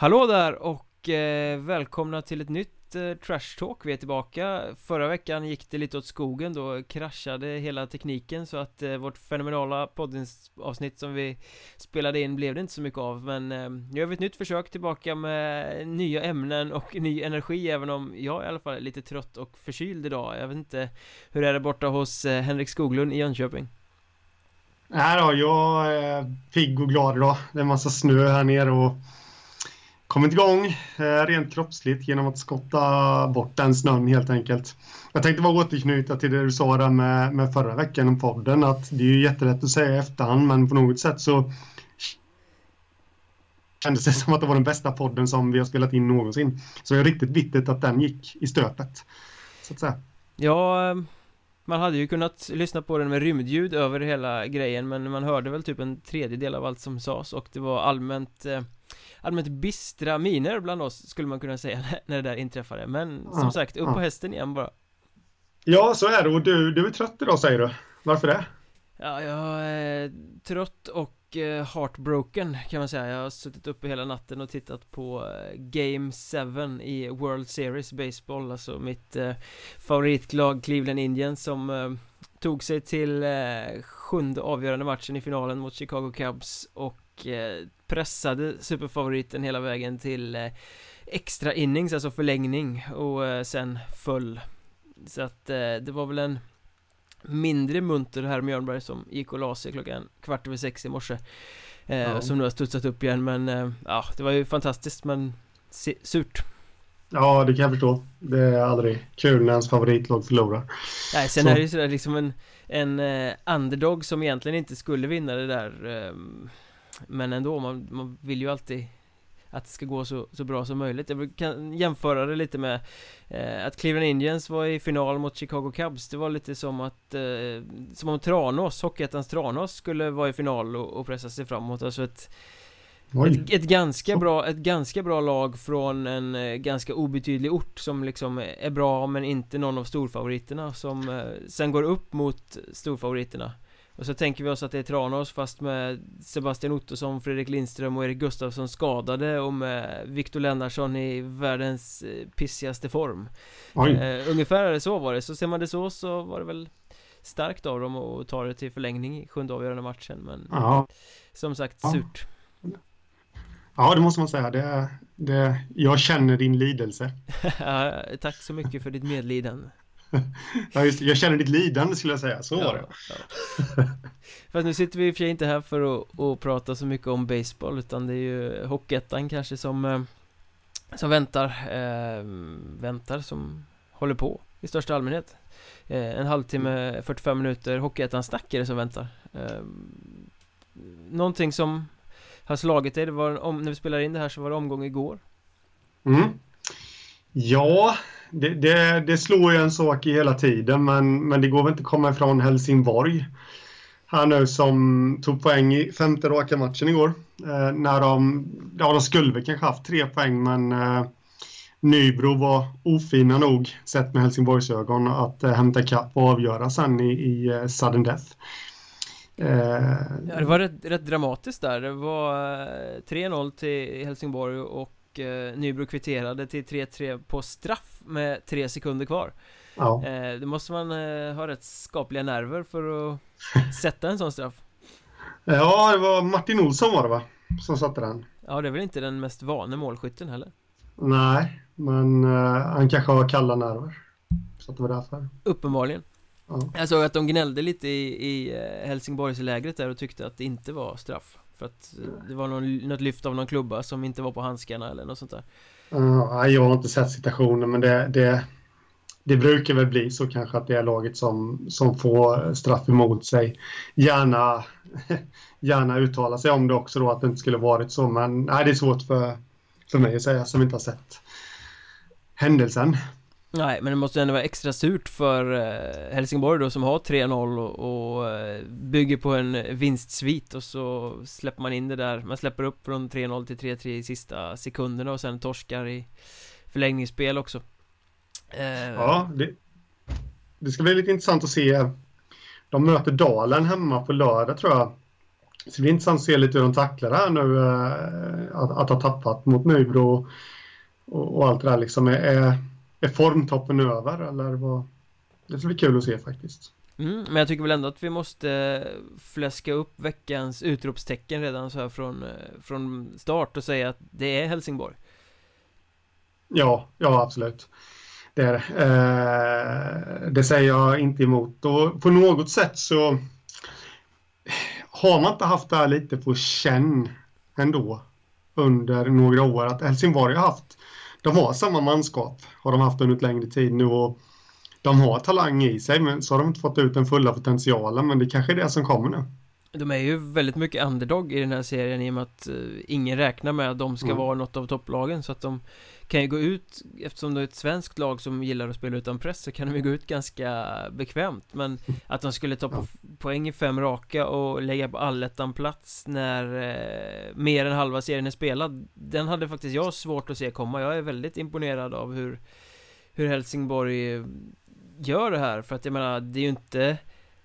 Hallå där och eh, välkomna till ett nytt eh, Trash Talk, vi är tillbaka. Förra veckan gick det lite åt skogen, då kraschade hela tekniken så att eh, vårt fenomenala poddavsnitt som vi spelade in blev det inte så mycket av. Men eh, nu gör vi ett nytt försök tillbaka med nya ämnen och ny energi även om jag i alla fall är lite trött och förkyld idag. Jag vet inte hur är det borta hos eh, Henrik Skoglund i Jönköping? Nej då, jag är pigg och glad idag. Det är en massa snö här nere och kommit igång eh, rent kroppsligt genom att skotta bort den snön helt enkelt. Jag tänkte bara återknyta till det du sa där med, med förra veckan om podden att det är ju jättelätt att säga i efterhand men på något sätt så kändes det som att det var den bästa podden som vi har spelat in någonsin. Så det är riktigt viktigt att den gick i stöpet. Så att säga. Ja, eh, man hade ju kunnat lyssna på den med rymdljud över hela grejen men man hörde väl typ en tredjedel av allt som sades och det var allmänt eh, allmänt bistra miner bland oss skulle man kunna säga när det där inträffade. Men som ja, sagt, upp på hästen igen bara. Ja, så är det. Och du, du är trött idag säger du. Varför det? Ja, jag är trött och eh, heartbroken kan man säga. Jag har suttit uppe hela natten och tittat på eh, Game 7 i World Series Baseball. Alltså mitt eh, favoritlag Cleveland Indians som eh, tog sig till eh, sjunde avgörande matchen i finalen mot Chicago Cubs och eh, pressade superfavoriten hela vägen till eh, extra innings, alltså förlängning och eh, sen föll Så att eh, det var väl en mindre munter herr Mjörnberg som gick och la sig klockan kvart över sex i morse ja. Som nu har studsat upp igen men ja, det var ju fantastiskt men surt Ja, det kan jag förstå. Det är aldrig kul när ens favoritlag förlorar. Nej, sen så. är det ju sådär liksom en, en underdog som egentligen inte skulle vinna det där um, men ändå, man, man vill ju alltid att det ska gå så, så bra som möjligt. Jag kan jämföra det lite med eh, Att Cleveland Indians var i final mot Chicago Cubs. Det var lite som att eh, Som om Tranås, Hockeyettans Tranås skulle vara i final och, och pressa sig framåt. Alltså ett ett, ett, ganska bra, ett ganska bra lag från en eh, ganska obetydlig ort som liksom är bra men inte någon av storfavoriterna som eh, sen går upp mot storfavoriterna och så tänker vi oss att det är Tranås fast med Sebastian Ottosson, Fredrik Lindström och Erik Gustafsson skadade och med Viktor Lennartsson i världens eh, pissigaste form uh, Ungefär så var det, så ser man det så så var det väl starkt av dem att ta det till förlängning i sjunde avgörande matchen men ja. Som sagt, ja. surt Ja, det måste man säga. Det, det, jag känner din lidelse. tack så mycket för ditt medlidande. ja, just det. Jag känner ditt lidande skulle jag säga, så ja, var det ja. Fast nu sitter vi i och för sig inte här för att, att prata så mycket om baseball Utan det är ju Hockeyettan kanske som eh, Som väntar eh, Väntar som håller på i största allmänhet eh, En halvtimme, 45 minuter Hockeyettan-snack är det som väntar eh, Någonting som har slagit dig, det var om, när vi spelar in det här så var det omgång igår mm. Ja, det, det, det, slår ju en sak i hela tiden, men, men det går väl inte att komma ifrån Helsingborg. Här nu som tog poäng i femte raka matchen igår. Eh, när de, ja de skulle väl kanske haft tre poäng, men eh, Nybro var ofina nog, sett med Helsingborgs ögon, att eh, hämta kapp och avgöra sen i, i eh, sudden death. Eh, ja, det var rätt, rätt dramatiskt där. Det var eh, 3-0 till Helsingborg och och eh, Nybro kvitterade till 3-3 på straff med tre sekunder kvar. Ja. Eh, Då måste man eh, ha rätt skapliga nerver för att sätta en sån straff. Ja, det var Martin Olsson var det va? Som satte den. Ja, det är väl inte den mest vane målskytten heller? Nej, men uh, han kanske har kalla nerver. Så att det var därför. Uppenbarligen. Ja. Jag såg att de gnällde lite i, i eh, Helsingborgslägret där och tyckte att det inte var straff för att eh, det var någon, något lyft av någon klubba som inte var på handskarna eller något sånt där. Uh, jag har inte sett situationen men det, det, det brukar väl bli så kanske att det är laget som, som får straff emot sig. Gärna, gärna uttala sig om det också då att det inte skulle varit så men nej, det är svårt för, för mig att säga som inte har sett händelsen. Nej, men det måste ändå vara extra surt för eh, Helsingborg då som har 3-0 och, och eh, bygger på en vinstsvit och så släpper man in det där. Man släpper upp från 3-0 till 3-3 i sista sekunderna och sen torskar i förlängningsspel också. Eh, ja, det, det ska bli lite intressant att se. De möter Dalen hemma på lördag tror jag. Så det blir intressant att se lite hur de tacklar det här nu, att, att ha tappat mot Nybro och, och, allt det där liksom. Är, är formtoppen över eller vad? Det ska bli kul att se faktiskt. Mm, men jag tycker väl ändå att vi måste fläska upp veckans utropstecken redan så här från, eh, från start och säga att det är Helsingborg. Ja, ja absolut. Det är eh, det. säger jag inte emot. Och på något sätt så har man inte haft det här lite på känn ändå under några år att Helsingborg har haft, de har samma manskap, har de haft under ett längre tid nu och de har talang i sig men så har de inte fått ut den fulla potentialen men det kanske är det som kommer nu. De är ju väldigt mycket underdog i den här serien i och med att uh, ingen räknar med att de ska mm. vara något av topplagen. Så att de kan ju gå ut Eftersom det är ett svenskt lag som gillar att spela utan press så kan de ju gå ut ganska bekvämt. Men att de skulle ta på poäng i fem raka och lägga på allettan plats när eh, mer än halva serien är spelad Den hade faktiskt jag svårt att se komma. Jag är väldigt imponerad av hur Hur Helsingborg gör det här. För att jag menar det är ju inte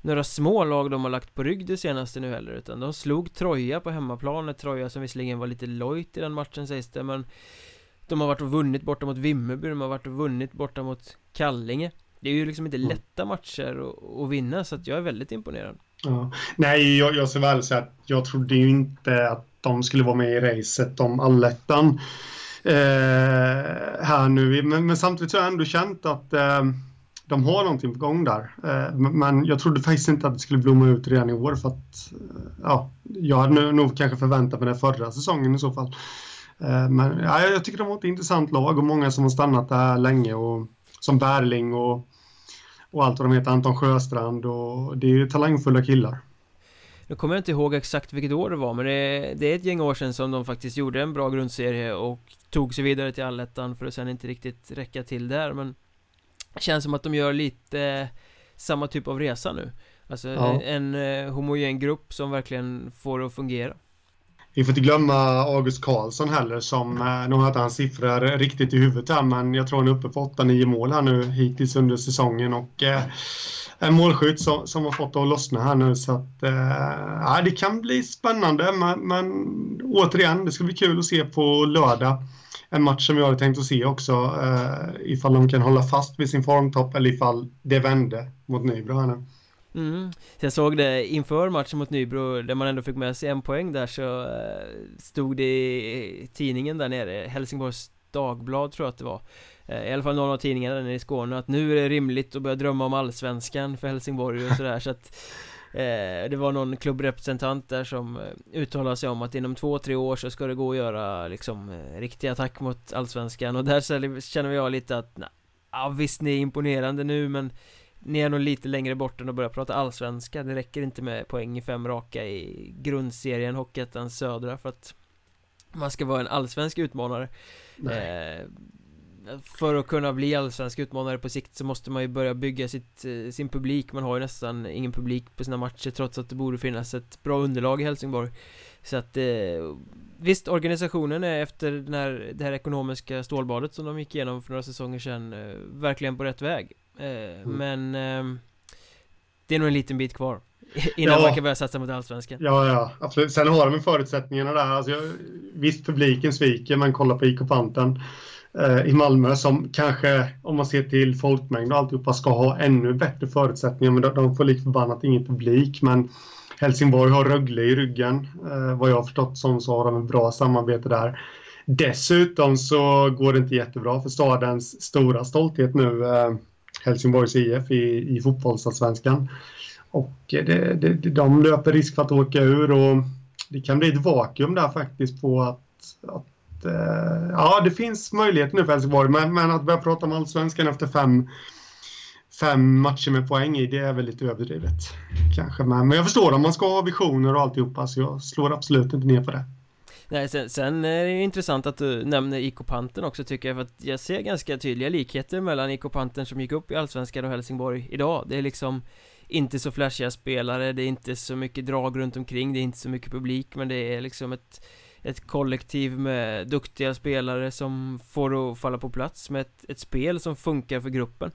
några små lag de har lagt på rygg det senaste nu heller utan de slog Troja på hemmaplan Troja som visserligen var lite lojt i den matchen sägs det men de har varit och vunnit borta mot Vimmerby, de har varit och vunnit borta mot Kallinge Det är ju liksom inte mm. lätta matcher att, att vinna så att jag är väldigt imponerad ja. Nej, jag, jag ska väl säga att jag trodde ju inte att de skulle vara med i racet om allettan eh, här nu men, men, samtidigt så har jag ändå känt att eh, de har någonting på gång där. Eh, men jag trodde faktiskt inte att det skulle blomma ut redan i år för att eh, ja, jag hade nog kanske förväntat mig det förra säsongen i så fall. Eh, men ja, jag tycker de har ett intressant lag och många som har stannat där länge och som Bärling och, och allt vad de heter, Anton Sjöstrand och det är ju talangfulla killar. Nu kommer jag inte ihåg exakt vilket år det var men det det är ett gäng år sedan som de faktiskt gjorde en bra grundserie och tog sig vidare till allettan för att sen inte riktigt räcka till där men Känns som att de gör lite samma typ av resa nu Alltså ja. en, en eh, homogen grupp som verkligen får det att fungera vi får inte glömma August Karlsson heller som, eh, nu har inte hans siffror riktigt i huvudet här, men jag tror han är uppe på 8-9 mål här nu hittills under säsongen och eh, en målskytt som, som har fått det att lossna här nu så att eh, det kan bli spännande men, men återigen, det ska bli kul att se på lördag. En match som jag hade tänkt att se också eh, ifall de kan hålla fast vid sin formtopp eller ifall det vände mot Nybro här nu. Mm. Så jag såg det inför matchen mot Nybro där man ändå fick med sig en poäng där så eh, stod det i tidningen där nere, Helsingborgs Dagblad tror jag att det var eh, I alla fall någon av tidningarna där nere i Skåne att nu är det rimligt att börja drömma om allsvenskan för Helsingborg och sådär så att eh, Det var någon klubbrepresentant där som uttalade sig om att inom två, tre år så ska det gå att göra liksom riktig attack mot allsvenskan. Och där så känner jag lite att Ja visst ni är imponerande nu men ni är nog lite längre bort än att börja prata allsvenska Det räcker inte med poäng i fem raka i grundserien Hockeyettan Södra för att Man ska vara en allsvensk utmanare. Eh, För att kunna bli allsvensk utmanare på sikt så måste man ju börja bygga sitt, eh, sin publik. Man har ju nästan ingen publik på sina matcher trots att det borde finnas ett bra underlag i Helsingborg. Så att eh, Visst, organisationen är efter den här, det här ekonomiska stålbadet som de gick igenom för några säsonger sedan eh, Verkligen på rätt väg. Eh, mm. Men eh, Det är nog en liten bit kvar Innan ja. man kan börja satsa mot Allsvenskan. Ja, ja, absolut. Sen har de förutsättningarna där. Alltså, jag, Visst, publiken sviker men kolla på IK Panten Eh, i Malmö som kanske, om man ser till folkmängd och alltihopa, ska ha ännu bättre förutsättningar. Men de, får lik förbannat ingen publik. Men Helsingborg har Rögle i ryggen. Eh, vad jag har förstått som så har de ett bra samarbete där. Dessutom så går det inte jättebra för stadens stora stolthet nu. Eh, Helsingborgs IF i, i fotbollsallsvenskan. Och det, det, de löper risk för att åka ur och det kan bli ett vakuum där faktiskt på att, att eh, ja, det finns möjligheter nu för Helsingborg, men, men att börja prata om allsvenskan efter fem fem matcher med poäng i, det är väl lite överdrivet. Kanske, men, men jag förstår om man ska ha visioner och alltihopa, så jag slår absolut inte ner på det. Nej, sen, sen, är det ju intressant att du nämner IK Panten också tycker jag för att jag ser ganska tydliga likheter mellan IK Panten som gick upp i Allsvenskan och Helsingborg idag Det är liksom inte så flashiga spelare, det är inte så mycket drag runt omkring, det är inte så mycket publik men det är liksom ett ett kollektiv med duktiga spelare som får att falla på plats med ett, ett spel som funkar för gruppen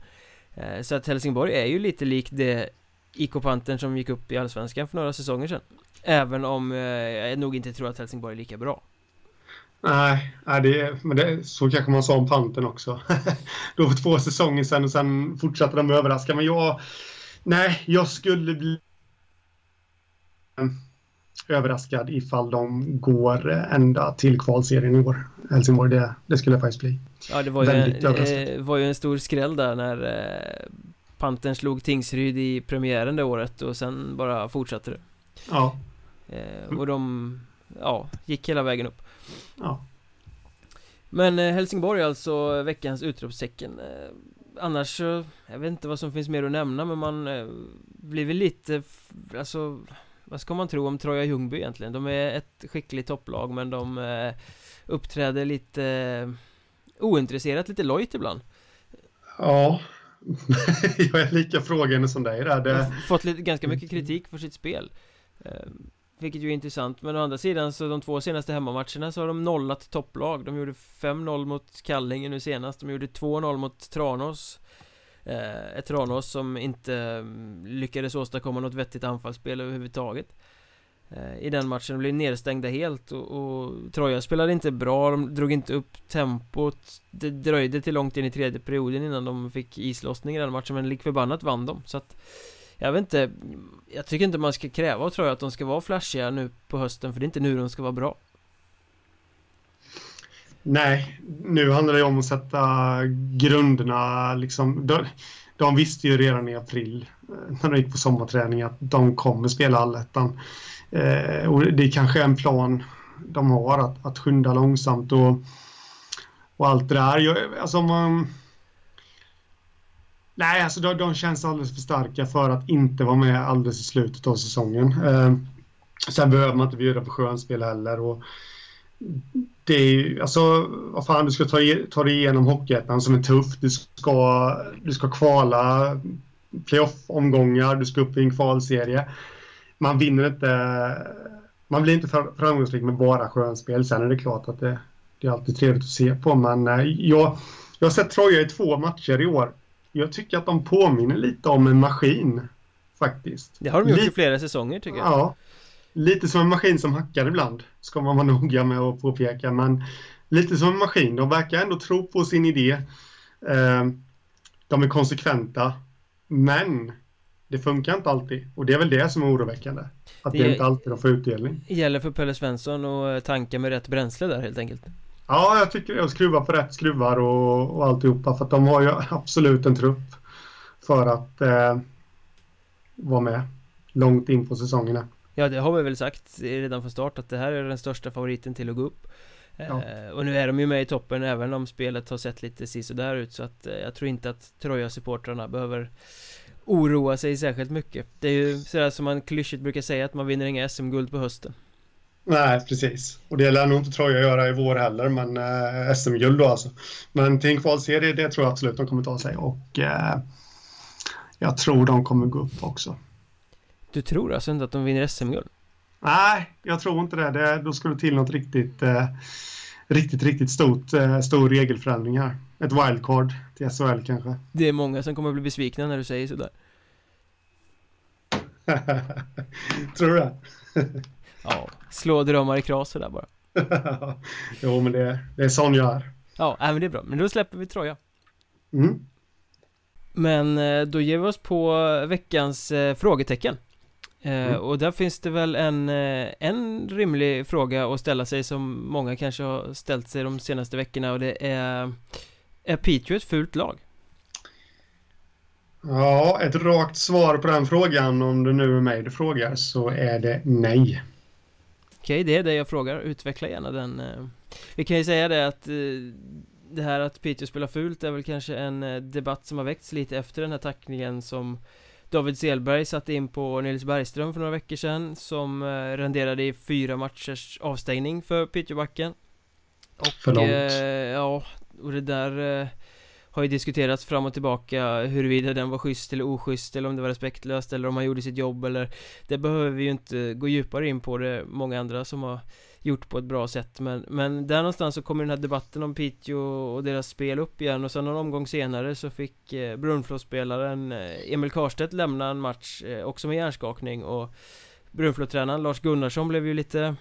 eh, Så att Helsingborg är ju lite likt det IK Pantern som gick upp i Allsvenskan för några säsonger sedan Även om eh, jag nog inte tror att Helsingborg är lika bra Nej, nej det, men det, så kanske man sa om Panten också. Då för två säsonger sedan och sen fortsatte de överraska. Men jag, nej, jag skulle bli överraskad ifall de går ända till kvalserien i år. Helsingborg, det, det skulle jag faktiskt bli. Ja, det var ju, en, eh, var ju en stor skräll där när eh, Pantern slog Tingsryd i premiären det året och sen bara fortsatte det. Ja. Eh, och de, ja, gick hela vägen upp. Ja. Men eh, Helsingborg alltså veckans utropstecken eh, Annars så, jag vet inte vad som finns mer att nämna men man eh, blir väl lite, alltså Vad ska man tro om Troja Ljungby egentligen? De är ett skickligt topplag men de eh, uppträder lite eh, ointresserat, lite lojt ibland. Ja. Jag är lika frågande som dig där. Det... Fått lite, ganska mycket kritik för sitt spel eh, vilket ju är intressant, men å andra sidan så de två senaste hemmamatcherna så har de nollat topplag. De gjorde 5-0 mot Kallinge nu senast, de gjorde 2-0 mot Tranås eh, Ett som inte mm, lyckades åstadkomma något vettigt anfallsspel överhuvudtaget. Eh, I den matchen, de blev nedstängda helt och, och Troja spelade inte bra, de drog inte upp tempot. Det dröjde till långt in i tredje perioden innan de fick islossning i den matchen, men lik förbannat vann de, så att jag vet inte Jag tycker inte man ska kräva av tror jag att de ska vara flashiga nu på hösten för det är inte nu de ska vara bra. Nej, nu handlar det om att sätta grunderna liksom de, de visste ju redan i april eh, när de gick på sommarträning att de kommer spela allettan eh, och det är kanske en plan de har att, att skynda långsamt och, och allt det där. Jag, alltså man, Nej, alltså de, de känns alldeles för starka för att inte vara med alldeles i slutet av säsongen. Eh, sen behöver man inte bjuda på skönspel heller. Och det är ju, alltså, vad fan, du ska ta, ta dig igenom Hockeyettan som är tuff. Du ska, du ska kvala playoff-omgångar, du ska upp i en kvalserie. Man vinner inte, man blir inte framgångsrik med bara skönspel. Sen är det klart att det, det är alltid trevligt att se på, men eh, jag, jag har sett Troja i två matcher i år jag tycker att de påminner lite om en maskin. Faktiskt. Det har de gjort i flera säsonger tycker jag. Ja. Lite som en maskin som hackar ibland. Ska man vara noga med att påpeka. Men lite som en maskin. De verkar ändå tro på sin idé. Eh, de är konsekventa. Men det funkar inte alltid. Och det är väl det som är oroväckande. Att det, det inte alltid de får utdelning. gäller för Pelle Svensson att tanka med rätt bränsle där helt enkelt. Ja, jag tycker. Att skruva på rätt skruvar och, och alltihopa. För att de har ju absolut en trupp för att eh, vara med långt in på säsongerna. Ja, det har vi väl sagt redan från start att det här är den största favoriten till att gå upp. Ja. Eh, och nu är de ju med i toppen även om spelet har sett lite där ut så att eh, jag tror inte att Troja-supportrarna behöver oroa sig särskilt mycket. Det är ju sådär som man klyschigt brukar säga att man vinner inga SM-guld på hösten. Nej, precis. Och det lär nog inte Troja göra i vår heller, men eh, SM-guld då alltså. Men till en kvalserie, det tror jag absolut de kommer ta sig och eh, jag tror de kommer gå upp också. Du tror alltså inte att de vinner SM-guld? Nej, jag tror inte det. det då skulle det till något riktigt, eh, riktigt, riktigt stort, eh, stor regelförändring här. Ett wildcard till SHL kanske. Det är många som kommer bli besvikna när du säger sådär. tror du det? Ja, slå drömmar i kras sådär bara Jo men det, det är sån jag är Ja, äh, men det är bra, men då släpper vi Troja mm. Men eh, då ger vi oss på veckans eh, frågetecken eh, mm. Och där finns det väl en, en rimlig fråga att ställa sig som många kanske har ställt sig de senaste veckorna och det är Är Piteå ett fult lag? Ja, ett rakt svar på den frågan om det nu är mig du frågar så är det nej Okej, det är det jag frågar. Utveckla gärna den. Eh. Vi kan ju säga det att eh, det här att Piteå spelar fult är väl kanske en eh, debatt som har väckts lite efter den här tackningen som David Selberg satte in på Nils Bergström för några veckor sedan som renderade i fyra matchers avstängning för Piteåbacken. Och, för långt. ja, och det där har ju diskuterats fram och tillbaka huruvida den var schysst eller oschysst eller om det var respektlöst eller om han gjorde sitt jobb eller Det behöver vi ju inte gå djupare in på det många andra som har gjort på ett bra sätt men, men där någonstans så kommer den här debatten om Piteå och deras spel upp igen och sen någon omgång senare så fick eh, Brunflo-spelaren eh, Emil Karstedt lämna en match eh, också med hjärnskakning och Brunflo-tränaren Lars Gunnarsson blev ju lite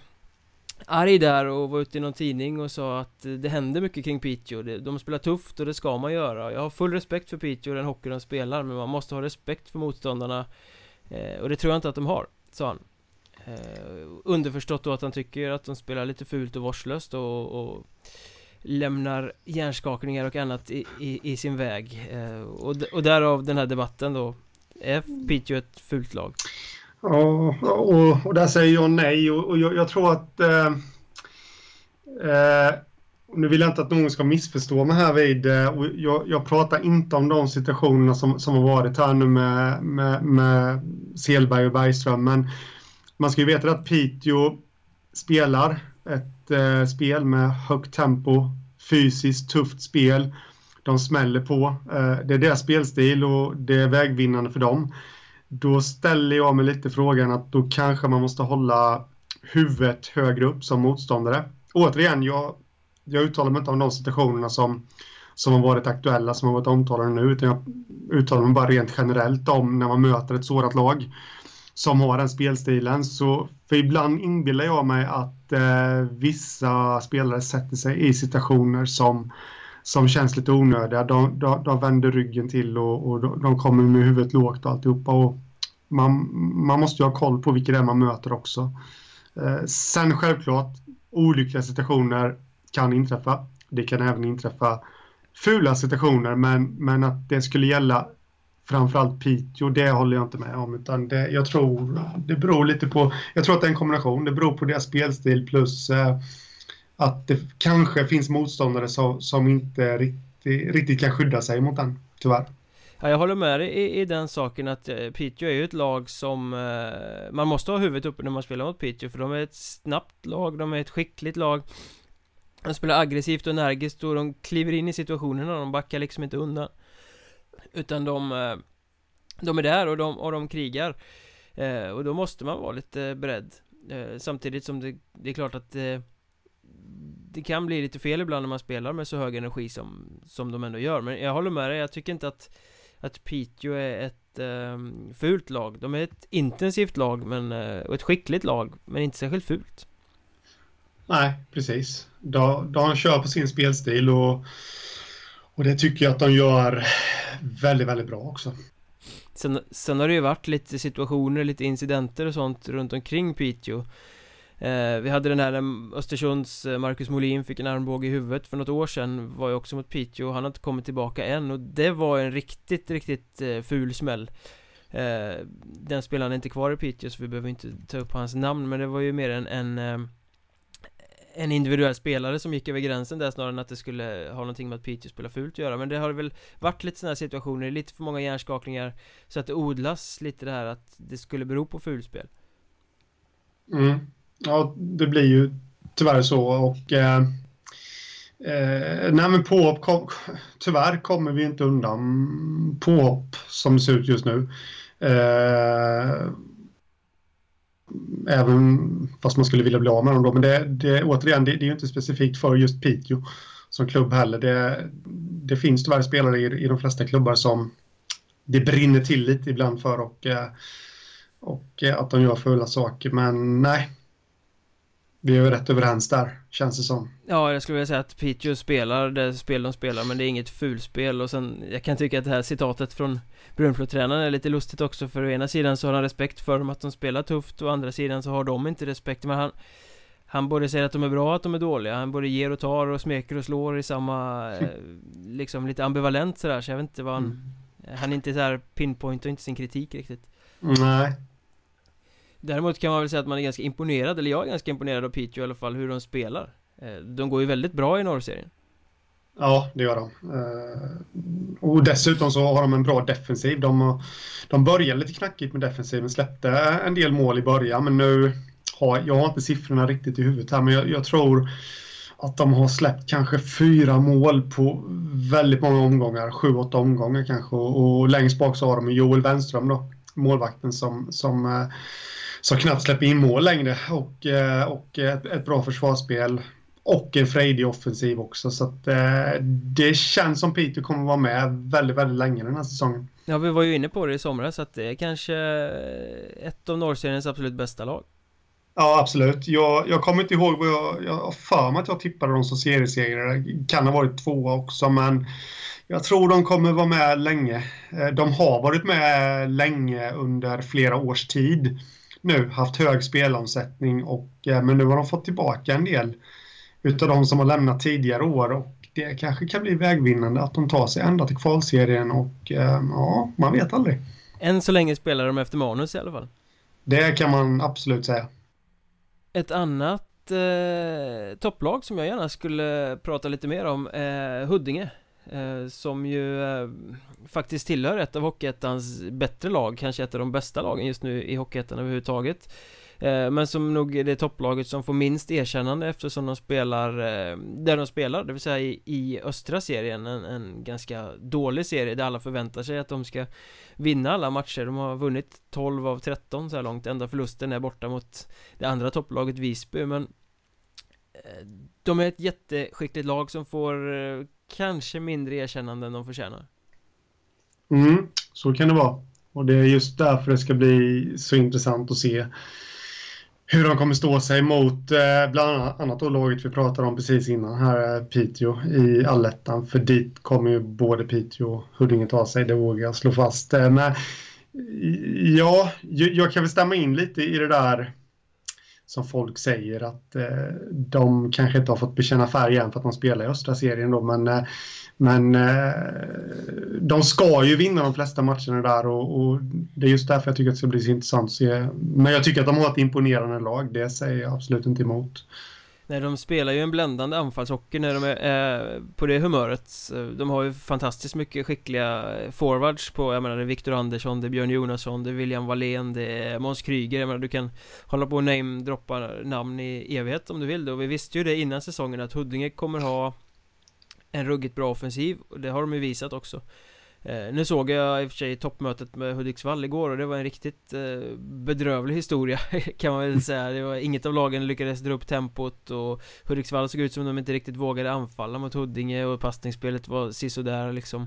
arg där och var ute i någon tidning och sa att det händer mycket kring Piteå De spelar tufft och det ska man göra. Jag har full respekt för Piteå och den hockey de spelar men man måste ha respekt för motståndarna eh, Och det tror jag inte att de har, sa han eh, Underförstått då att han tycker att de spelar lite fult och vårdslöst och, och lämnar hjärnskakningar och annat i, i, i sin väg. Eh, och, och därav den här debatten då. Är Piteå ett fult lag? Ja, och, och där säger jag nej. Och, och jag, jag, tror att eh, eh, nu vill jag inte att någon ska missförstå mig här vid eh, och jag, jag, pratar inte om de situationerna som, som har varit här nu med, med, med Selberg och Bergström men man ska ju veta att Piteå spelar ett eh, spel med högt tempo, fysiskt tufft spel. De smäller på. Eh, det är deras spelstil och det är vägvinnande för dem. Då ställer jag mig lite frågan att då kanske man måste hålla huvudet högre upp som motståndare. Återigen, jag, jag uttalar mig inte om de situationerna som, som har varit aktuella, som har varit omtalade nu, utan jag uttalar mig bara rent generellt om när man möter ett sådant lag som har den spelstilen. Så för ibland inbillar jag mig att eh, vissa spelare sätter sig i situationer som, som känns lite onödiga. De, de, de vänder ryggen till och, och de, de, kommer med huvudet lågt och alltihopa. Och man, man måste ju ha koll på vilka det är man möter också. Eh, sen självklart, olyckliga situationer kan inträffa. Det kan även inträffa fula situationer, men, men att det skulle gälla framförallt Piteå, det håller jag inte med om. Utan det, jag tror det beror lite på, jag tror att det är en kombination. Det beror på deras spelstil plus eh, att det kanske finns motståndare som, som inte riktigt, riktigt kan skydda sig mot den, tyvärr. Ja, jag håller med dig i, i den saken att eh, Piteå är ju ett lag som eh, Man måste ha huvudet uppe när man spelar mot Piteå för de är ett snabbt lag, de är ett skickligt lag De spelar aggressivt och energiskt och de kliver in i situationerna, de backar liksom inte undan utan de eh, De är där och de, och de krigar. Eh, Och då måste man vara lite beredd. Eh, Samtidigt som det, det är klart att det, det kan bli lite fel ibland när man spelar med så hög energi som, som de ändå gör. Men jag håller med dig, jag tycker inte att Att Piteå är ett eh, fult lag. De är ett intensivt lag men, eh, och ett skickligt lag Men inte särskilt fult. Nej, precis. De, de kör på sin spelstil och och det tycker jag att de gör väldigt, väldigt bra också. Sen, sen har det ju varit lite situationer, lite incidenter och sånt runt omkring Piteå. Eh, Vi hade den här eh, Östersunds eh, Marcus Molin fick en armbåge i huvudet för något år sedan Var ju också mot Piteå och han har inte kommit tillbaka än. Och det var en riktigt, riktigt eh, ful smäll. Eh, Den spelaren är inte kvar i Piteå så vi behöver inte ta upp hans namn men det var ju mer en, en eh, en individuell spelare som gick över gränsen där snarare än att det skulle ha någonting med att Piteå spelar fult att göra. Men det har väl varit lite sådana här situationer, lite för många hjärnskakningar Så att det odlas lite det här att det skulle bero på fulspel mm. Ja, det blir ju tyvärr så och eh, eh, Nej men påhopp, kom, tyvärr kommer vi inte undan påhopp som det ser ut just nu. Eh, Även fast man skulle vilja bli av med dem då. Men det, det, återigen, det, det är ju inte specifikt för just Piteå som klubb heller. Det, det finns tyvärr spelare i, i de flesta klubbar som det brinner till lite ibland för och, eh, och eh, att de gör fula saker. Men nej, vi är rätt överens där, känns det som. Ja, jag skulle vilja säga att Piteå spelar det spel de spelar Men det är inget fulspel. Och sen Jag kan tycka att det här citatet från Brunflo-tränaren är lite lustigt också För å ena sidan så har han respekt för dem att de spelar tufft Och å andra sidan så har de inte respekt. Men han Han både säger att de är bra och att de är dåliga. Han både ger och tar och smeker och slår i samma eh, Liksom lite ambivalent sådär. Så jag vet inte vad han mm. Han är inte så här och inte sin kritik riktigt. Nej Däremot kan man väl säga att man är ganska imponerad, eller jag är ganska imponerad av Piteå i alla fall, hur de spelar eh, De går ju väldigt bra i norrserien Ja, det gör de. Eh, och dessutom så har de en bra defensiv. De, de började lite knackigt med defensiven, släppte en del mål i början, men nu har jag har inte siffrorna riktigt i huvudet här, men jag, jag tror att de har släppt kanske fyra mål på väldigt många omgångar, sju, åtta omgångar kanske. Och, och längst bak så har de Joel Wenström då, målvakten som, som eh, som knappt släpper in mål längre och, eh, och ett, ett bra försvarsspel. och en frejdig offensiv också. Så att, eh, det känns som Peter kommer vara med väldigt, väldigt länge den här säsongen. Ja, vi var ju inne på det i somras att det är kanske ett av norrseriens absolut bästa lag. Ja, absolut. Jag, jag kommer inte ihåg vad jag... Jag har för mig att jag tippade dem som seriesegrare. Kan ha varit tvåa också, men jag tror de kommer vara med länge. Eh, de har varit med länge under flera års tid nu, haft hög spelomsättning och eh, men nu har de fått tillbaka en del utav de som har lämnat tidigare år och det kanske kan bli vägvinnande att de tar sig ända till kvalserien och eh, ja, man vet aldrig. Än så länge spelar de efter manus i alla fall. Det kan man absolut säga. Ett annat eh, topplag som jag gärna skulle prata lite mer om är Huddinge. Eh, som ju eh, faktiskt tillhör ett av Hockeyettans bättre lag, kanske ett av de bästa lagen just nu i Hockeyettan överhuvudtaget. Eh, men som nog är det topplaget som får minst erkännande eftersom de spelar eh, där de spelar, det vill säga i, i östra serien, en, en, ganska dålig serie där alla förväntar sig att de ska vinna alla matcher. De har vunnit 12 av 13 så här långt, enda förlusten är borta mot det andra topplaget Visby, men eh, de är ett jätteskickligt lag som får eh, kanske mindre erkännande än de förtjänar. Mm, så kan det vara. Och det är just därför det ska bli så intressant att se hur de kommer stå sig mot eh, bland annat då laget vi pratade om precis innan här, Piteå i allettan. För dit kommer ju både Piteå och Huddinge ta sig, det vågar jag slå fast. Eh, men ja, jag kan väl stämma in lite i det där som folk säger att eh, de kanske inte har fått bekänna färg än för att de spelar i östra serien då, men, eh, men eh, de ska ju vinna de flesta matcherna där och, och, det är just därför jag tycker att det ska bli så intressant att se. Men jag tycker att de har ett imponerande lag, det säger jag absolut inte emot. Nej, de spelar ju en bländande anfallshockey när de är eh, på det humöret. Eh, de har ju fantastiskt mycket skickliga eh, forwards på, jag menar det är Viktor Andersson, det är Björn Jonasson, det är William Wallén, det är Måns Kryger. Jag menar du kan hålla på och namedroppa namn i evighet om du vill det och vi visste ju det innan säsongen att Huddinge kommer ha en ruggigt bra offensiv och det har de ju visat också. Eh, nu såg jag i och för sig toppmötet med Hudiksvall igår och det var en riktigt eh, bedrövlig historia kan man väl säga. Det var inget av lagen lyckades dra upp tempot och Hudiksvall såg ut som de inte riktigt vågade anfalla mot Huddinge och passningsspelet var sisådär liksom.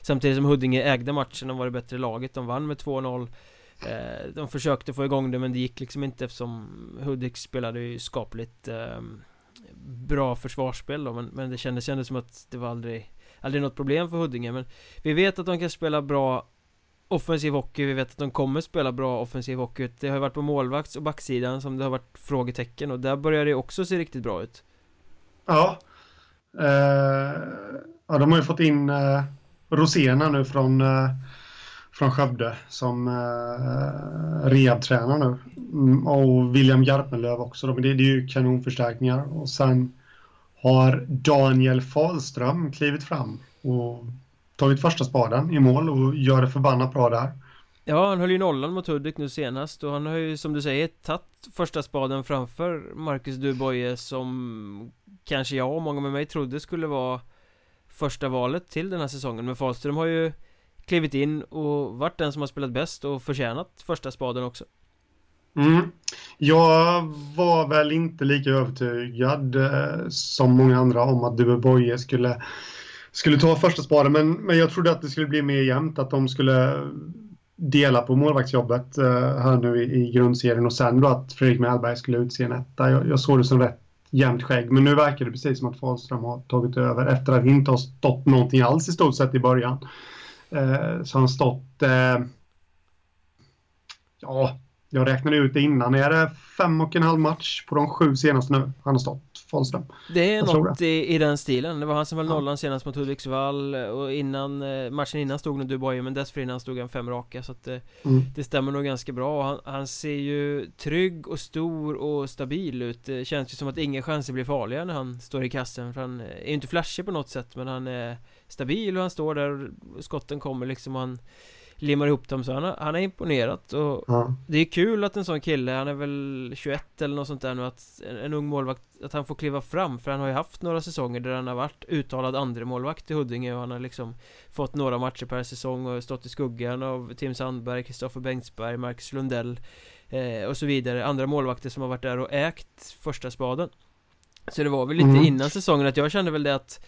Samtidigt som Huddinge ägde matchen och var det bättre laget, de vann med 2-0 eh, De försökte få igång det men det gick liksom inte eftersom Hudik spelade ju skapligt eh, bra försvarsspel då. Men, men det kändes ändå som att det var aldrig Alltså, aldrig något problem för Huddinge men Vi vet att de kan spela bra Offensiv hockey, vi vet att de kommer spela bra offensiv hockey Det har ju varit på målvakts och backsidan som det har varit frågetecken och där börjar det också se riktigt bra ut Ja uh, Ja, de har ju fått in uh, Rosena nu från uh, från Skövde som eh, rehabtränare nu. Mm, och William Garpenlöv också. då Det, det är ju kanonförstärkningar. Och sen har Daniel Fahlström klivit fram och tagit första spaden i mål och gör det förbannat bra där. Ja, han höll ju nollan mot Hudik nu senast och han har ju som du säger tagit första spaden framför Marcus Duboye som kanske jag och många med mig trodde skulle vara första valet till den här säsongen men Fahlström har ju klivit in och varit den som har spelat bäst och förtjänat första spaden också. Mm. Jag var väl inte lika övertygad eh, som många andra om att Dube Boye skulle, skulle ta första spaden, men, men jag trodde att det skulle bli mer jämnt, att de skulle dela på målvaktsjobbet eh, här nu i, i grundserien och sen då att Fredrik Mellberg skulle utse en etta. Jag, jag såg det som rätt jämnt skägg, men nu verkar det precis som att Fahlström har tagit över efter att inte ha stått någonting alls i stort sett i början. Eh, så han har stått eh, ja, jag räknade ut det innan. Är det fem och en halv match på de sju senaste nu han har stått, Fahlström? Det är jag något i, i, den stilen. Det var han som var nollan senast mot Hudiksvall och innan eh, matchen innan stod nog Dubois men dessförinnan stod han fem raka så att det, eh, mm. det stämmer nog ganska bra. Han, han, ser ju trygg och stor och stabil ut. Det känns ju som att inga chanser blir farliga när han står i kassen för han är ju inte flashig på något sätt men han är stabil och han står där och skotten kommer liksom och han limmar ihop dem så han har, han har imponerat och ja. Det är kul att en sån kille, han är väl 21 eller något sånt där nu att en, en ung målvakt Att han får kliva fram för han har ju haft några säsonger där han har varit uttalad andre målvakt i Huddinge och han har liksom Fått några matcher per säsong och stått i skuggan av Tim Sandberg, Kristoffer Bengtsberg, Marcus Lundell eh, Och så vidare, andra målvakter som har varit där och ägt första spaden Så det var väl lite mm. innan säsongen att jag kände väl det att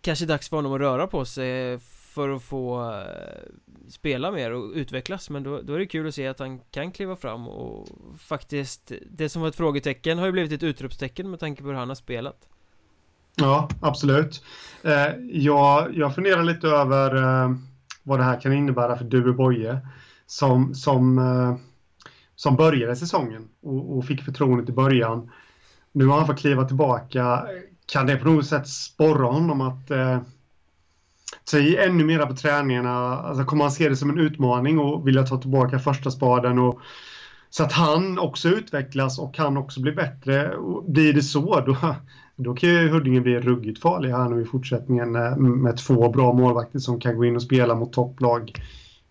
Kanske dags för honom att röra på sig för att få eh, spela mer och utvecklas men då, då är det kul att se att han kan kliva fram och faktiskt Det som var ett frågetecken har ju blivit ett utropstecken med tanke på hur han har spelat. Ja, absolut. Eh, jag, jag funderar lite över eh, vad det här kan innebära för Dube Boye som, som, eh, som började säsongen och, och fick förtroendet i början. Nu har han fått kliva tillbaka. Kan det på något sätt sporra honom att eh, ta i ännu mera på träningarna? Alltså kommer han se det som en utmaning och vilja ta tillbaka första spaden och så att han också utvecklas och kan också bli bättre. blir det så, då, då kan ju Huddinge bli ruggigt farlig här nu i fortsättningen med två bra målvakter som kan gå in och spela mot topplag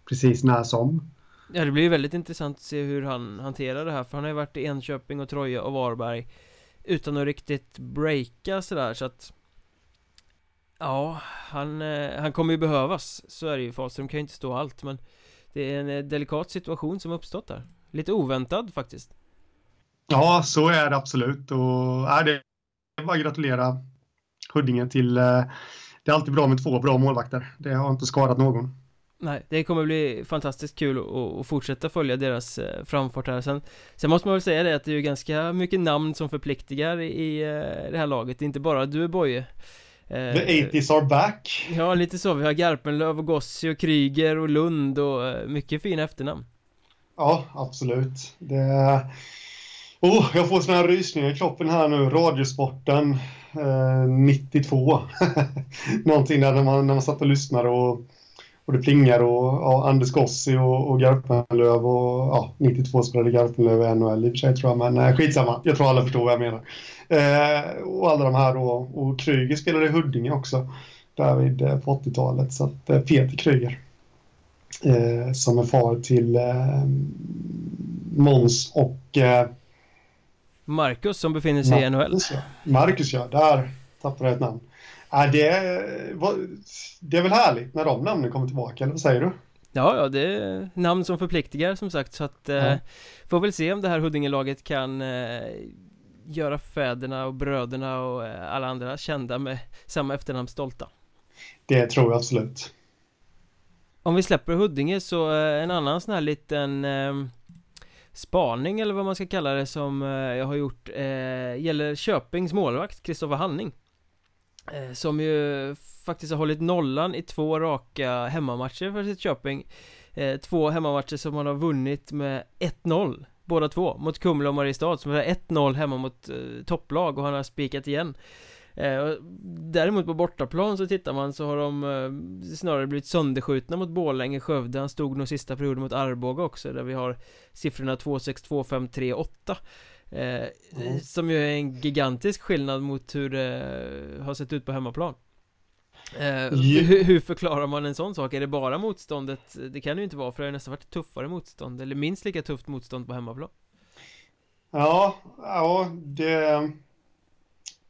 precis när som. Ja, det blir ju väldigt intressant att se hur han hanterar det här, för han har ju varit i Enköping och Troja och Varberg utan att riktigt breaka sådär så att Ja, han, eh, han kommer ju behövas Så är det ju, Fahlström kan ju inte stå allt men Det är en eh, delikat situation som uppstått där. Lite oväntad faktiskt. Ja, så är det absolut. Och är det är bara gratulera Huddinge till eh, Det är alltid bra med två bra målvakter. Det har inte skadat någon. Nej, det kommer bli fantastiskt kul att, att fortsätta följa deras framfart här. Sen Sen måste man väl säga det att det är ju ganska mycket namn som förpliktigar i det här laget, det är inte bara du Boje The 80s are back. Ja, lite så, vi har Garpenlöv och Gossi och Kryger och Lund och mycket fina efternamn. Ja, absolut. Det Oh, jag får såna här rysningar i kroppen här nu, Radiosporten eh, 92 Någonting där när man, när man satt och lyssnade och och det plingar och ja, Anders Gossi och, och Garpenlöv och ja, 92 spelade Garpenlöv i NHL i och för sig tror jag, men eh, skitsamma. Jag tror alla förstår vad jag menar. Eh, och alla de här då, och Kryger spelade i Huddinge också, där vid eh, på 80-talet, så att eh, Peter Kryger. Eh, som är far till eh, Måns och eh, Marcus som befinner sig Marcus, i NHL. Ja. Marcus ja, där tappade jag ett namn. Ja, det, det är väl härligt när de namnen kommer tillbaka, eller vad säger du? Ja, ja, det är namn som förpliktigar som sagt så att eh, Får väl se om det här Huddingelaget kan eh, Göra fäderna och bröderna och eh, alla andra kända med samma efternamn stolta. Det tror jag absolut. Om vi släpper Huddinge så en annan sån här liten Spaning eller vad man ska kalla det som jag har gjort Gäller Köpings målvakt Kristoffer Hanning Eh, som ju faktiskt har hållit nollan i två raka hemmamatcher för sitt Köping eh, Två hemmamatcher som man har vunnit med 1-0 Båda två, mot Kumla och Mariestad som är 1-0 hemma mot eh, topplag och han har spikat igen. Eh, däremot på bortaplan så tittar man så har de eh, snarare blivit sönderskjutna mot Borlänge, Skövde. Han stod nog sista perioden mot Arboga också där vi har siffrorna 2-6, 2-5, 3-8 Eh, mm. Som ju är en gigantisk skillnad mot hur det har sett ut på hemmaplan eh, hur, hur, förklarar man en sån sak? Är det bara motståndet? Det kan det ju inte vara för det har nästan varit tuffare motstånd Eller minst lika tufft motstånd på hemmaplan Ja, ja det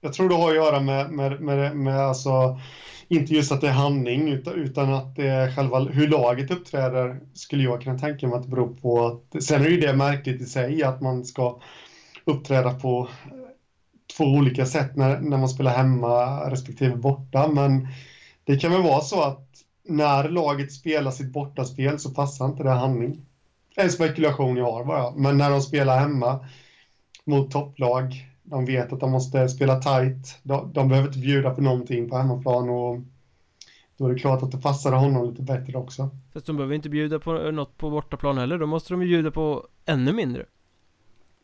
Jag tror det har att göra med, med, med, med alltså Inte just att det är handling utan, utan att det är själva hur laget uppträder Skulle jag kunna tänka mig att det beror på att Sen är ju det märkligt i sig att man ska uppträda på eh, två olika sätt när, när man spelar hemma respektive borta. Men det kan väl vara så att när laget spelar sitt bortaspel så passar inte det handling. En spekulation jag har bara. Men när de spelar hemma mot topplag, de vet att de måste spela tight. De, de behöver inte bjuda på någonting på hemmaplan och då är det klart att det passar honom lite bättre också. Fast de behöver inte bjuda på eh, något på bortaplan heller, då måste de ju bjuda på ännu mindre.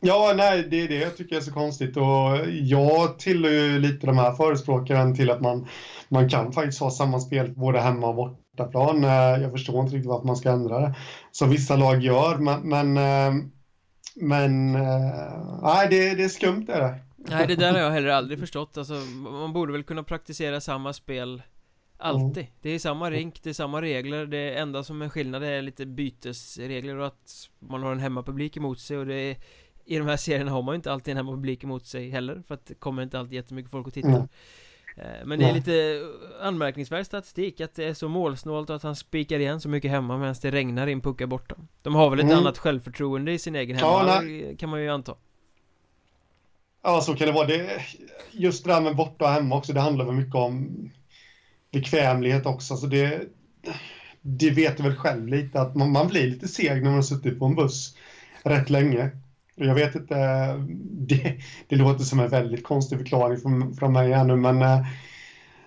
Ja, nej, det är det jag tycker är så konstigt och jag tillhör ju lite de här förespråkaren till att man, man kan faktiskt ha samma spel både hemma och bortaplan. Eh, jag förstår inte riktigt varför man ska ändra det. Som vissa lag gör, men, men, eh, men eh, nej, det, det är skumt är det. Nej, det där har jag heller aldrig förstått. Alltså, man borde väl kunna praktisera samma spel Alltid. Mm. Det är samma rink, det är samma regler. Det enda som är skillnad är lite bytesregler och att man har en hemmapublik emot sig och det är i de här serierna har man ju inte alltid en hemmapublik emot sig heller För att det kommer inte alltid jättemycket folk att titta mm. Men det är lite anmärkningsvärd statistik att det är så målsnålt och att han spikar igen så mycket hemma medan det regnar in puckar borta De har väl ett mm. annat självförtroende i sin egen hemma, ja, kan man ju anta Ja, så kan det vara. Det, just det där med borta och hemma också, det handlar väl mycket om bekvämlighet också. Så det, det vet du väl själv lite, att man, man blir lite seg när man har suttit på en buss rätt länge. Jag vet inte, det, det låter som en väldigt konstig förklaring från, från mig ännu, men eh,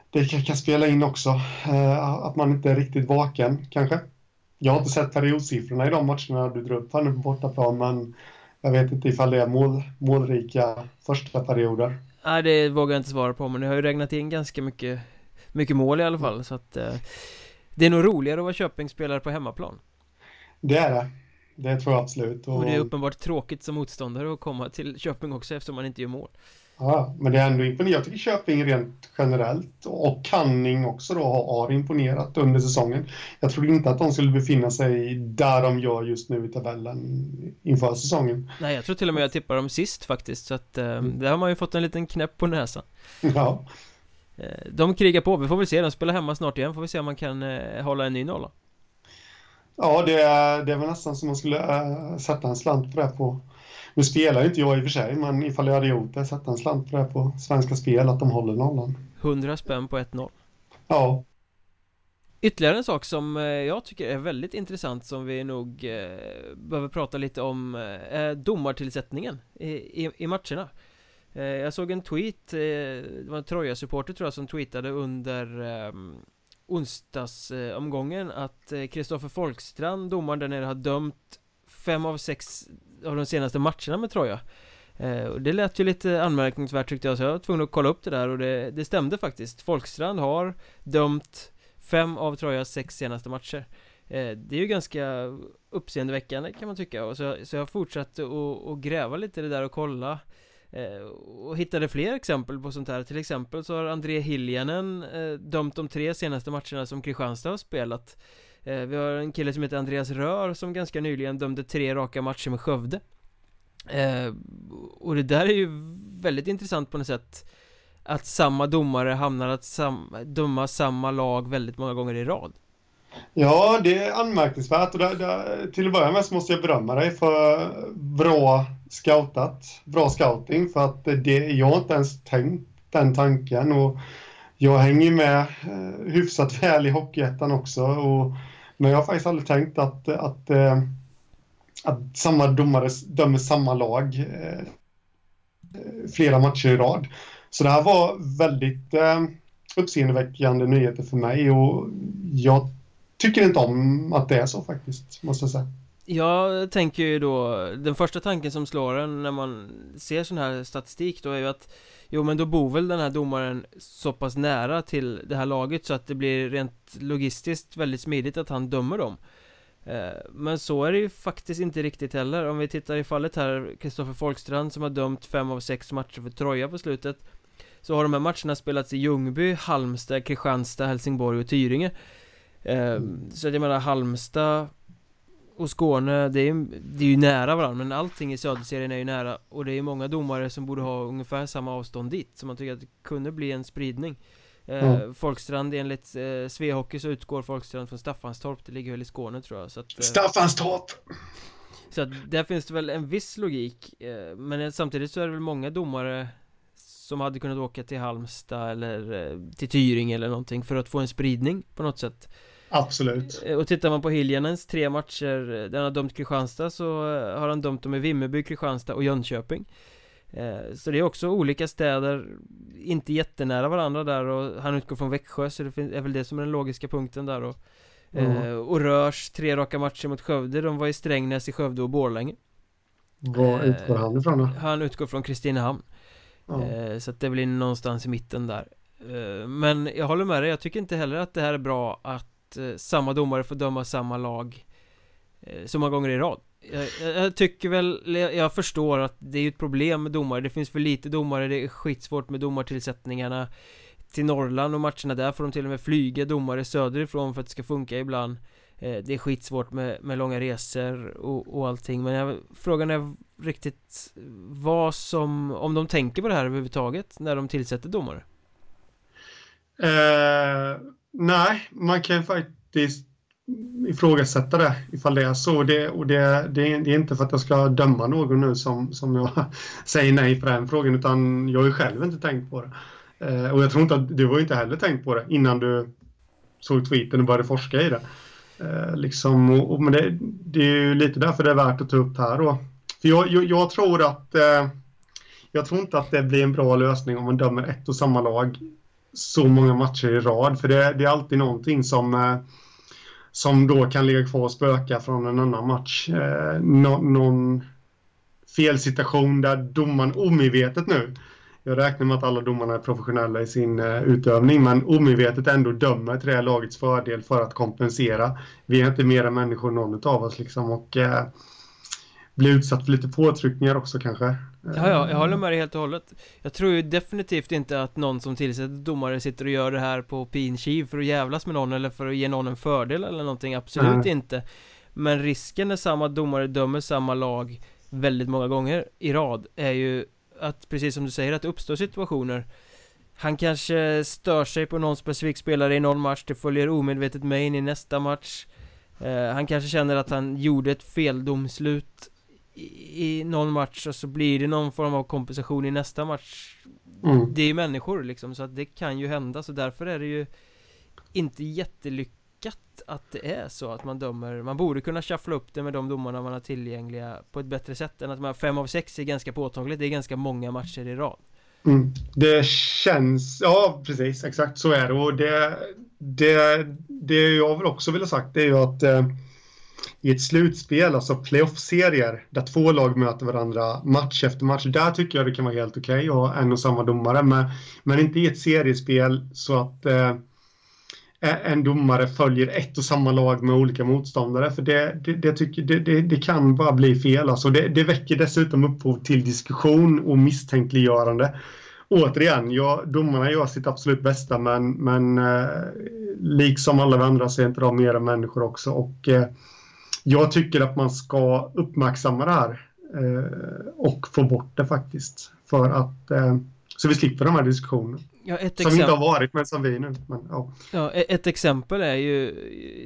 det kan, kan spela in också. Eh, att man inte är riktigt vaken, kanske. Jag har inte sett periodsiffrorna i de matcherna du drar upp här nu på bortaplan, men jag vet inte ifall det är mål, målrika första perioder. Nej, det vågar jag inte svara på, men det har ju regnat in ganska mycket, mycket mål i alla fall, så att eh, det är nog roligare att vara Köpingspelare på hemmaplan. Det är det. Det tror jag absolut. Och, och det är uppenbart tråkigt som motståndare att komma till Köping också eftersom man inte gör mål. Ja, men det är ändå imponerande. Jag tycker Köping rent generellt och Canning också då har imponerat under säsongen. Jag tror inte att de skulle befinna sig där de gör just nu i tabellen inför säsongen. Nej, jag tror till och med jag tippar dem sist faktiskt, så att eh, mm. där har man ju fått en liten knäpp på näsan. Ja. Eh, de krigar på, vi får väl se, de spelar hemma snart igen, får vi se om man kan eh, hålla en ny nolla. Ja, det det är väl nästan som man skulle äh, sätta en slant på det på nu spelar inte jag i och för sig, men ifall jag hade gjort det, sätta en slant på det på Svenska Spel, att de håller nollan. 100 spänn på 1-0. Ja. Ytterligare en sak som eh, jag tycker är väldigt intressant som vi nog eh, behöver prata lite om är domartillsättningen i, i, i matcherna. Jag såg en tweet, det var en Troja-supporter tror jag som tweetade under onsdagsomgången att eh, Kristoffer Folkstrand, domaren där nere, har dömt fem av sex av de senaste matcherna med Troja. Eh, och Det lät ju lite anmärkningsvärt tyckte jag så jag var tvungen att kolla upp det där och det, det stämde faktiskt. Folkstrand har dömt fem av Trojas sex senaste matcher. Eh, det är ju ganska uppseendeväckande kan man tycka. Och så, så jag fortsatte att gräva lite i det där och kolla eh, och hittade fler exempel på sånt här. Till exempel så har André Hiljanen eh, dömt de tre senaste matcherna som Kristianstad har spelat. Eh, vi har en kille som heter Andreas Rör som ganska nyligen dömde tre raka matcher med Skövde. Eh, Och det där är ju väldigt intressant på något sätt Att samma domare hamnar att sam döma samma lag väldigt många gånger i rad. Ja, det är anmärkningsvärt. Och där, där, till att börja med så måste jag berömma dig för bra scoutat, bra scouting. För att det, jag har inte ens tänkt den tanken. Och jag hänger med eh, hyfsat väl i Hockeyettan också. Och men jag har faktiskt aldrig tänkt att, att, att, att samma domare dömer samma lag eh, flera matcher i rad. Så det här var väldigt eh, uppseendeväckande nyheter för mig. Och jag tycker inte om att det är så faktiskt, måste jag säga. Jag tänker ju då, den första tanken som slår en när man ser sån här statistik då är ju att Jo men då bor väl den här domaren så pass nära till det här laget så att det blir rent logistiskt väldigt smidigt att han dömer dem. Eh, men så är det ju faktiskt inte riktigt heller. Om vi tittar i fallet här Kristoffer Folkstrand som har dömt fem av sex matcher för Troja på slutet Så har de här matcherna spelats i Ljungby, Halmstad, Kristianstad, Helsingborg och Tyringe eh, Så att jag menar Halmstad och Skåne, det är, det är ju nära varandra men allting i Söderserien är ju nära Och det är många domare som borde ha ungefär samma avstånd dit Så man tycker att det kunde bli en spridning mm. Folkstrand enligt eh, Svehockey så utgår Folkstrand från Staffanstorp Det ligger väl i Skåne tror jag så att, eh, Staffanstorp! Så att där finns det väl en viss logik eh, Men samtidigt så är det väl många domare Som hade kunnat åka till Halmstad eller eh, till Tyring eller någonting för att få en spridning på något sätt Absolut eh, Och tittar man på Hiljanens tre matcher Där han har dömt Kristianstad så eh, har han dömt dem i Vimmerby, Kristianstad och Jönköping eh, Så det är också olika städer Inte jättenära varandra där och han utgår från Växjö så det är väl det som är den logiska punkten där och mm. Och Rörs tre raka matcher mot Skövde De var i Strängnäs, i Skövde och Borlänge Var utgår han ifrån då? Han utgår från Kristinehamn mm. Så att det blir någonstans i mitten där Men jag håller med dig, jag tycker inte heller att det här är bra att eh, samma domare får döma samma lag eh, så många gånger i rad. Jag, jag, tycker väl, jag, jag förstår att det är ett problem med domare. Det finns för lite domare, det är skitsvårt med domartillsättningarna. Till Norrland och matcherna där får de till och med flyga domare söderifrån för att det ska funka ibland. Eh, Det är skitsvårt med, med långa resor och, och allting. Men jag, frågan är riktigt vad som, om de tänker på det här överhuvudtaget när de tillsätter domare? Uh Nej, man kan faktiskt ifrågasätta det ifall det är så. Det, och det, det, det, är inte för att jag ska döma någon nu som, som jag säger nej på den frågan utan jag har ju själv inte tänkt på det. Eh, och jag tror inte att du har inte heller tänkt på det innan du såg tweeten och började forska i det. Eh, liksom, och, och, men det, det, är ju lite därför det är värt att ta upp här då. För jag, jag, jag tror att eh, jag tror inte att det blir en bra lösning om man dömer ett och samma lag så många matcher i rad. För det, det är alltid någonting som, eh, som då kan ligga kvar och spöka från en annan match. Eh, no, någon felsituation där domaren omedvetet nu jag räknar med att alla domarna är professionella i sin eh, utövning, men omedvetet ändå dömer till det här lagets fördel för att kompensera. Vi är inte mera människor någon av oss liksom och eh, blir utsatt för lite påtryckningar också kanske. Ja, ja, jag håller med dig helt och hållet. Jag tror ju definitivt inte att någon som tillsätter domare sitter och gör det här på pin kiv för att jävlas med någon eller för att ge någon en fördel eller någonting, absolut mm. inte. Men risken när samma domare dömer samma lag väldigt många gånger i rad är ju att, precis som du säger, att det uppstår situationer Han kanske stör sig på någon specifik spelare i någon match, det följer omedvetet med in i nästa match eh, Han kanske känner att han gjorde ett feldomslut i, i någon match och så blir det någon form av kompensation i nästa match. Mm. Det är ju människor liksom, så att det kan ju hända, så därför är det ju inte jättelyckat att det är så att man dömer. Man borde kunna shuffla upp det med de domarna man har tillgängliga på ett bättre sätt än att man fem av sex är ganska påtagligt. Det är ganska många matcher i rad. Mm. Det känns, ja precis. Exakt så är det. Och det Det, det jag vill också vilja sagt det är ju att eh, i ett slutspel, alltså playoff-serier, där två lag möter varandra match efter match, där tycker jag det kan vara helt okej okay att ha en och samma domare, men, men inte i ett seriespel så att eh, en domare följer ett och samma lag med olika motståndare. För det, det, det tycker, det, det, kan bara bli fel. Alltså det, det väcker dessutom upphov till diskussion och misstänkliggörande. Återigen, ja, domarna gör sitt absolut bästa men, men eh, liksom alla andra så är inte de mer än människor också. Och, eh, jag tycker att man ska uppmärksamma det här eh, och få bort det faktiskt. För att eh, så vi slipper de här diskussionerna. Ja, som inte har varit, men som vi nu. Men, ja. ja, e- ett exempel är ju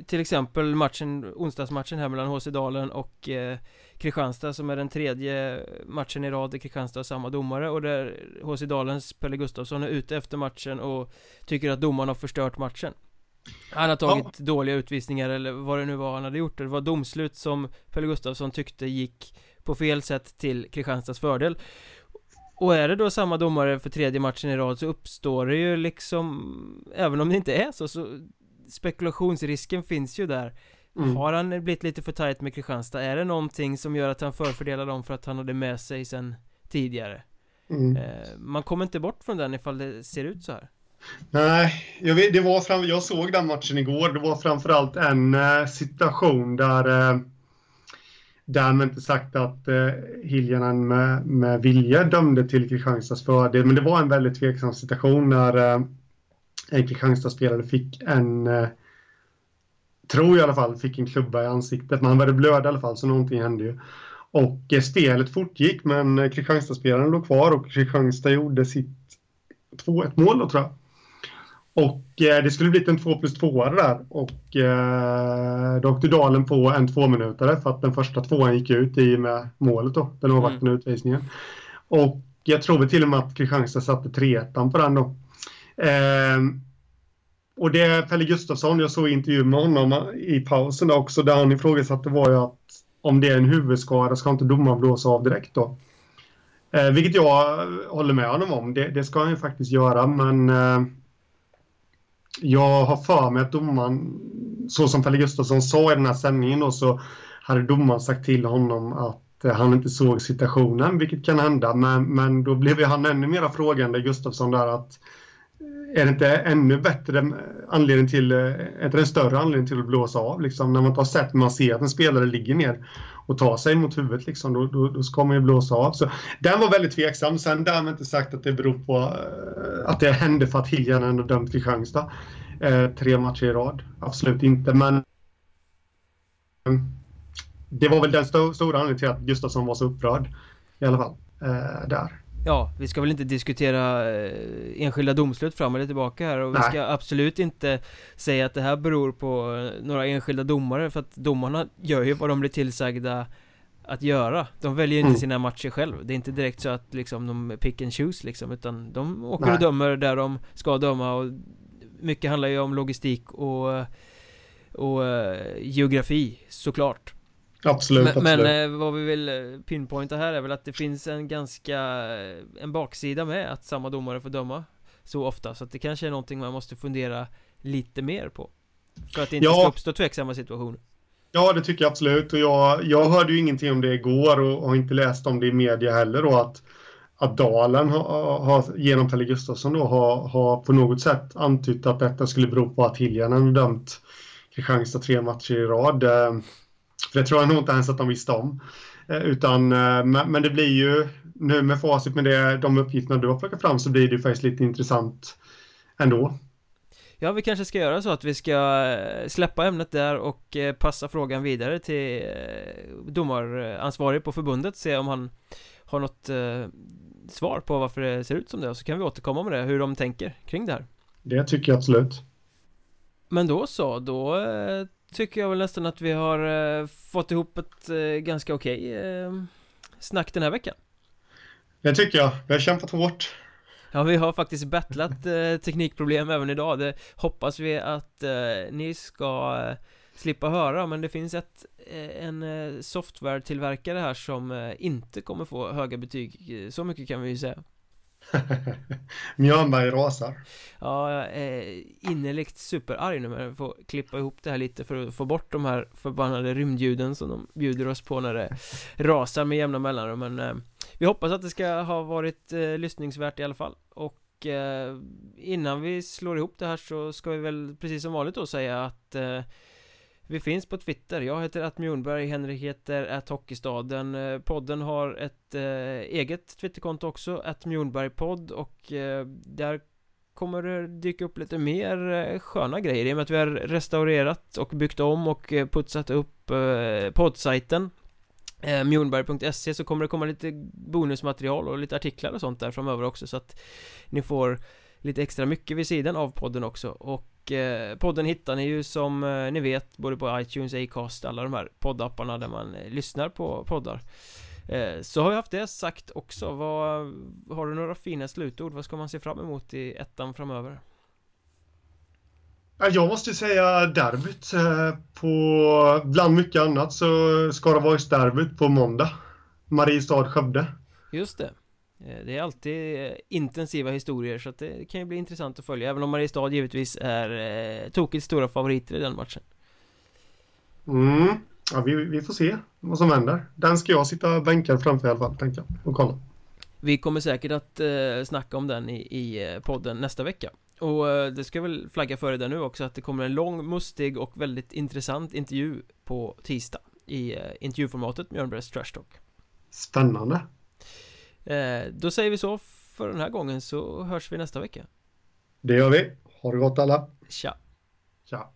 till exempel matchen, onsdagsmatchen här mellan HC Dalen och eh, Kristianstad som är den tredje matchen i rad i Kristianstad har samma domare och där HC Dalens Pelle Gustafsson är ute efter matchen och tycker att domaren har förstört matchen. Han har tagit ja. dåliga utvisningar eller vad det nu var han hade gjort. Det var domslut som Pelle Gustafsson tyckte gick på fel sätt till Kristianstads fördel. Och är det då samma domare för tredje matchen i rad så uppstår det ju liksom Även om det inte är så, så Spekulationsrisken finns ju där mm. Har han blivit lite för tajt med Kristianstad? Är det någonting som gör att han förfördelar dem för att han hade med sig sen tidigare? Mm. Eh, man kommer inte bort från den ifall det ser ut så här Nej, jag, vet, det var fram, jag såg den matchen igår. Det var framförallt en eh, situation där eh, Därmed inte sagt att eh, Hiljanen med, med vilja dömde till Kristianstads fördel, men det var en väldigt tveksam situation när eh, en Kristianstadsspelare fick en, eh, tror jag i alla fall, fick en klubba i ansiktet. Men han började blöda i alla fall, så någonting hände ju. Och eh, spelet fortgick, men eh, Kristianstadsspelaren låg kvar och Kristianstad gjorde sitt 2-1 mål då, tror jag. Och eh, det skulle blivit en 2 plus 2 där och eh, då åkte Dalen på en tvåminutare för att den första tvåan gick ut i och med målet då, den avvaktande mm. utvisningen. Och jag tror till och med att Kristianstad satte 3 på den då. Eh, och det Pelle Gustafsson, jag såg intervju med honom i pausen också, där han ifrågasatte var ju att om det är en huvudskada ska inte domaren blåsa av direkt då. Eh, vilket jag håller med honom om, det, det ska han ju faktiskt göra, men eh, jag har för mig att domaren, så som Pelle Gustafsson sa i den här sändningen då, så hade domaren sagt till honom att eh, han inte såg situationen, vilket kan hända, men, men då blev han ännu mer frågande, Gustafsson, där att eh, är det inte ännu bättre eh, anledning till, är det en större anledning till att blåsa av liksom? När man tar sett, man ser att en spelare ligger ner och tar sig mot huvudet liksom, då, då, då ska man ju blåsa av. Så den var väldigt tveksam. Sen därmed inte sagt att det beror på uh, att det hände för att Hiljanen har dömt Kristianstad uh, tre matcher i rad. Absolut inte, men mm, det var väl den st stora anledningen till att Gustafsson var så upprörd i alla fall. Eh, där. Ja, vi ska väl inte diskutera eh, enskilda domslut fram eller tillbaka här och Nej. vi ska absolut inte säga att det här beror på eh, några enskilda domare för att domarna gör ju vad de blir tillsagda att göra De väljer inte mm. sina matcher själv Det är inte direkt så att liksom de pick and choose liksom Utan de åker Nej. och dömer där de ska döma och Mycket handlar ju om logistik och Och uh, geografi såklart Absolut, men, absolut. men eh, vad vi vill eh, pinpointa här är väl att det finns en ganska En baksida med att samma domare får döma Så ofta, så att det kanske är någonting man måste fundera lite mer på För att det inte ja. ska uppstå tveksamma situationer Ja, det tycker jag absolut. Och jag, jag hörde ju ingenting om det igår och har inte läst om det i media heller då att, att Dalen har, har, genom Pelle Gustafsson då har, har på något sätt antytt att detta skulle bero på att Hiljanen dömt Kristianstad tre matcher i rad. För det tror jag nog inte ens att de visste om. Eh, utan, eh, men det blir ju nu med facit med det, de uppgifterna du har plockat fram så blir det ju faktiskt lite intressant ändå. Ja, vi kanske ska göra så att vi ska eh, släppa ämnet där och passa frågan vidare till domaransvarig på förbundet, se om han har något svar på varför det ser ut som det och så kan vi återkomma med det, hur de tänker kring det här. Det tycker jag absolut. Men då så, då tycker jag väl nästan att vi har eh, fått ihop ett eh, ganska okej eh, snack den här veckan. Det tycker jag. Vi har kämpat hårt. Ja, vi har faktiskt battlat eh, teknikproblem även idag. Det hoppas vi att eh, ni ska eh, slippa höra, men det finns ett, en software-tillverkare här som inte kommer få höga betyg. Så mycket kan vi ju säga. Mjölnberg rasar. Ja, jag är innerligt superarg nu men jag får klippa ihop det här lite för att få bort de här förbannade rymdljuden som de bjuder oss på när det rasar med jämna mellanrum men eh, Vi hoppas att det ska ha varit eh, lyssningsvärt i alla fall och eh, Innan vi slår ihop det här så ska vi väl precis som vanligt då säga att eh, vi finns på Twitter, jag heter att Mjornberg, Henrik heter att Hockeystaden eh, Podden har ett eh, eget Twitterkonto också, att Mjornbergpodd och eh, där kommer det dyka upp lite mer eh, sköna grejer i och med att vi har restaurerat och byggt om och eh, putsat upp eh, poddsajten. Eh, Mjornberg.se så kommer det komma lite bonusmaterial och lite artiklar och sånt där framöver också så att ni får lite extra mycket vid sidan av podden också. Och Eh, podden hittar ni ju som eh, ni vet både på iTunes, Acast, alla de här poddapparna där man eh, lyssnar på poddar. Så har jag haft det sagt också, vad, har du några fina slutord? Vad ska man se fram emot i ettan framöver? Jag måste säga derbyt på, bland mycket annat så Skaraborgsderbyt på måndag. Mariestad-Skövde. Just det. Eh, det är alltid eh, intensiva historier så att det kan ju bli intressant att följa Även om Mariestad givetvis är eh, tokigt stora favoriter i den matchen. Mm, ja vi, vi får se vad som händer. Den ska jag sitta bänkad framför i alla fall, tänker jag, och kolla. Vi kommer säkert att eh, snacka om den i, i eh, podden nästa vecka. Och eh, det ska jag väl flagga för det nu också att det kommer en lång, mustig och väldigt intressant intervju på tisdag I eh, intervjuformatet Mjölnbergs Trash Talk. Spännande. Eh, då säger vi så för den här gången så hörs vi nästa vecka. Det gör vi. Ha det gott alla. Tja. Tja.